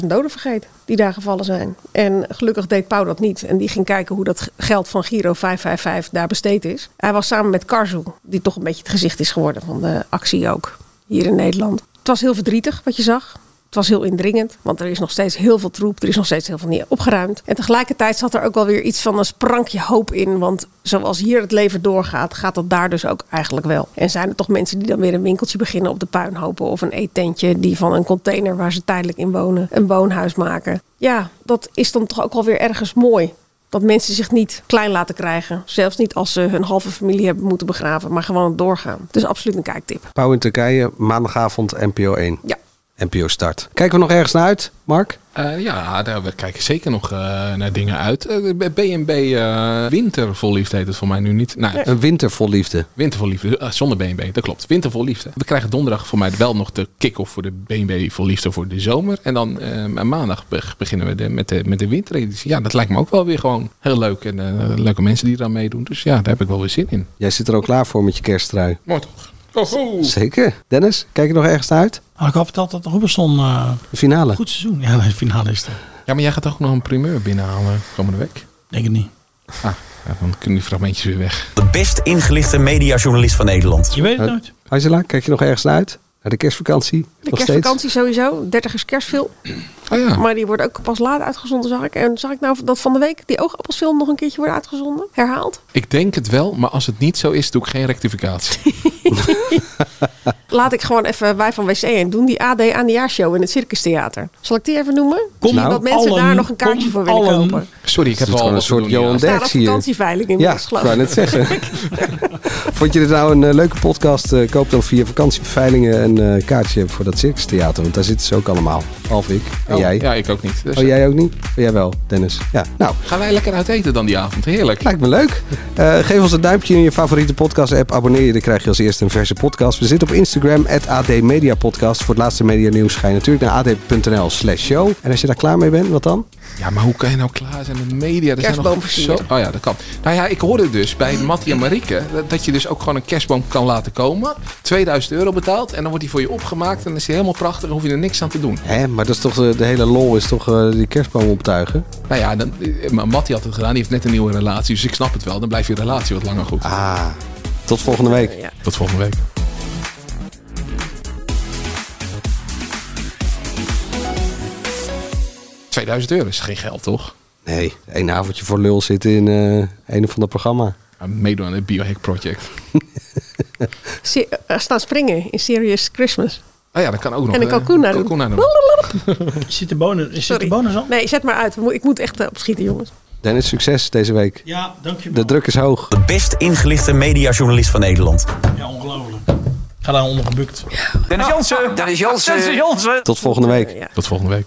50.000 doden vergeet die daar gevallen zijn. En gelukkig deed Pauw dat niet. En die ging kijken hoe dat geld van Giro 555 daar besteed is. Hij was samen met Karzu, die toch een beetje het gezicht is geworden van de actie ook hier in Nederland. Het was heel verdrietig wat je zag. Het was heel indringend, want er is nog steeds heel veel troep. Er is nog steeds heel veel niet opgeruimd. En tegelijkertijd zat er ook wel weer iets van een sprankje hoop in. Want zoals hier het leven doorgaat, gaat dat daar dus ook eigenlijk wel. En zijn er toch mensen die dan weer een winkeltje beginnen op de puinhopen... of een eettentje die van een container waar ze tijdelijk in wonen... een woonhuis maken. Ja, dat is dan toch ook wel weer ergens mooi. Dat mensen zich niet klein laten krijgen. Zelfs niet als ze hun halve familie hebben moeten begraven, maar gewoon doorgaan. Dus absoluut een kijktip. Pauw in Turkije, maandagavond NPO 1. Ja. NPO Start. Kijken we nog ergens naar uit, Mark? Eh, ja, daar, we kijken zeker nog eh, naar dingen uit. Eh, de BNB uh, Winter vol liefde heet het voor mij nu niet. Nou, Een winter vol liefde. Winter vol liefde, eh, zonder BNB, dat klopt. Winter vol liefde. We krijgen donderdag voor mij wel nog de kick-off voor de BNB vol liefde voor de zomer. En dan eh, maandag be- beginnen we de, met, de, met de wintereditie. Ja, dat lijkt me ook wel weer gewoon heel leuk. En eh, leuke mensen die eraan meedoen. Dus ja, daar heb ik wel weer zin in. Jij zit er ook klaar voor met je kersttrui. Mooi toch? Zeker. Dennis, kijk je nog ergens naar uit? Had ik al verteld dat Robinson... eh De finale. Goed seizoen. Ja, de finale is er. Ja, maar jij gaat ook nog een primeur binnenhalen komende week. Denk het niet. Ah, ja, dan kunnen die fragmentjes weer weg. De best ingelichte mediajournalist van Nederland. Je weet het nooit. Angela, kijk je nog ergens naar uit? De kerstvakantie? De nog kerstvakantie sowieso. 30 is kerstfilm. Oh ja. Maar die wordt ook pas laat uitgezonden, zag ik. En zag ik nou dat van de week die oogappelsfilm nog een keertje wordt uitgezonden? Herhaald? Ik denk het wel, maar als het niet zo is, doe ik geen rectificatie. Laat ik gewoon even wij van WC en doen die AD aan de jaarshow in het Circus Theater. Zal ik die even noemen? Kom Misschien dat mensen allen, daar nog een kaartje voor willen allen. kopen. Sorry, ik heb Het al een soort Johan Derks hier. vakantieveiling in Ja, de ik wou net zeggen. Vond je dit nou een eh, leuke podcast? Eh, koop dan via vakantiebeveilingen een eh, kaartje voor dat Circus Theater. Want daar zitten ze ook allemaal. Behalve ik. En Oh, jij. Ja, ik ook niet. Dus, Oh, jij ook niet? Oh, jij wel, Dennis. Ja, nou. Gaan wij lekker uit eten dan die avond? Heerlijk. Lijkt me leuk. Eh, geef ons een duimpje in je favoriete podcast-app. Abonneer je, dan krijg je als eerste een verse podcast. We zitten op Instagram, AD Media Podcast. Voor het laatste media nieuws ga je natuurlijk naar ad.nl slash show. En als je daar klaar mee bent, wat dan? Ja, maar hoe kan je nou klaar zijn met media? Er zijn nog. Zo... Oh ja, dat kan. Nou ja, ik hoorde dus bij Mattie en Marieke dat- je dus ook gewoon een kerstboom kan laten komen. 2000 euro betaalt en dan wordt die voor je opgemaakt. En dan is die helemaal prachtig en hoef je er niks aan te doen. Hè, maar dat is toch de, de hele lol is toch eh, die kerstboom optuigen? Nou ja, dan, eh, maar Mattie had het gedaan. Die heeft net een nieuwe relatie. Dus ik snap het wel. Dan blijft je relatie wat langer goed. Ah, tot volgende week. Tot volgende week. ...2000 euro is geen geld, toch? Nee, één avondje voor lul zitten in eh, een of ander programma. Ja, meedoen aan het Biohack Project. Se- eh, staan springen in Serious Christmas. Oh ja, dat kan ook nog. En een kalkoen naar doen. Zit de bonus, zit de bonus al? Nee, zet maar uit. Ik moet echt eh, opschieten, jongens. Dennis, succes deze week. Ja, dankjewel. De druk is hoog. De best ingelichte mediajournalist van Nederland. Ja, ongelooflijk. Ga daar onder gebukt. Dennis Jansen. Dennis Jansen. Dennis Jansen. Tot volgende week. Tot volgende week.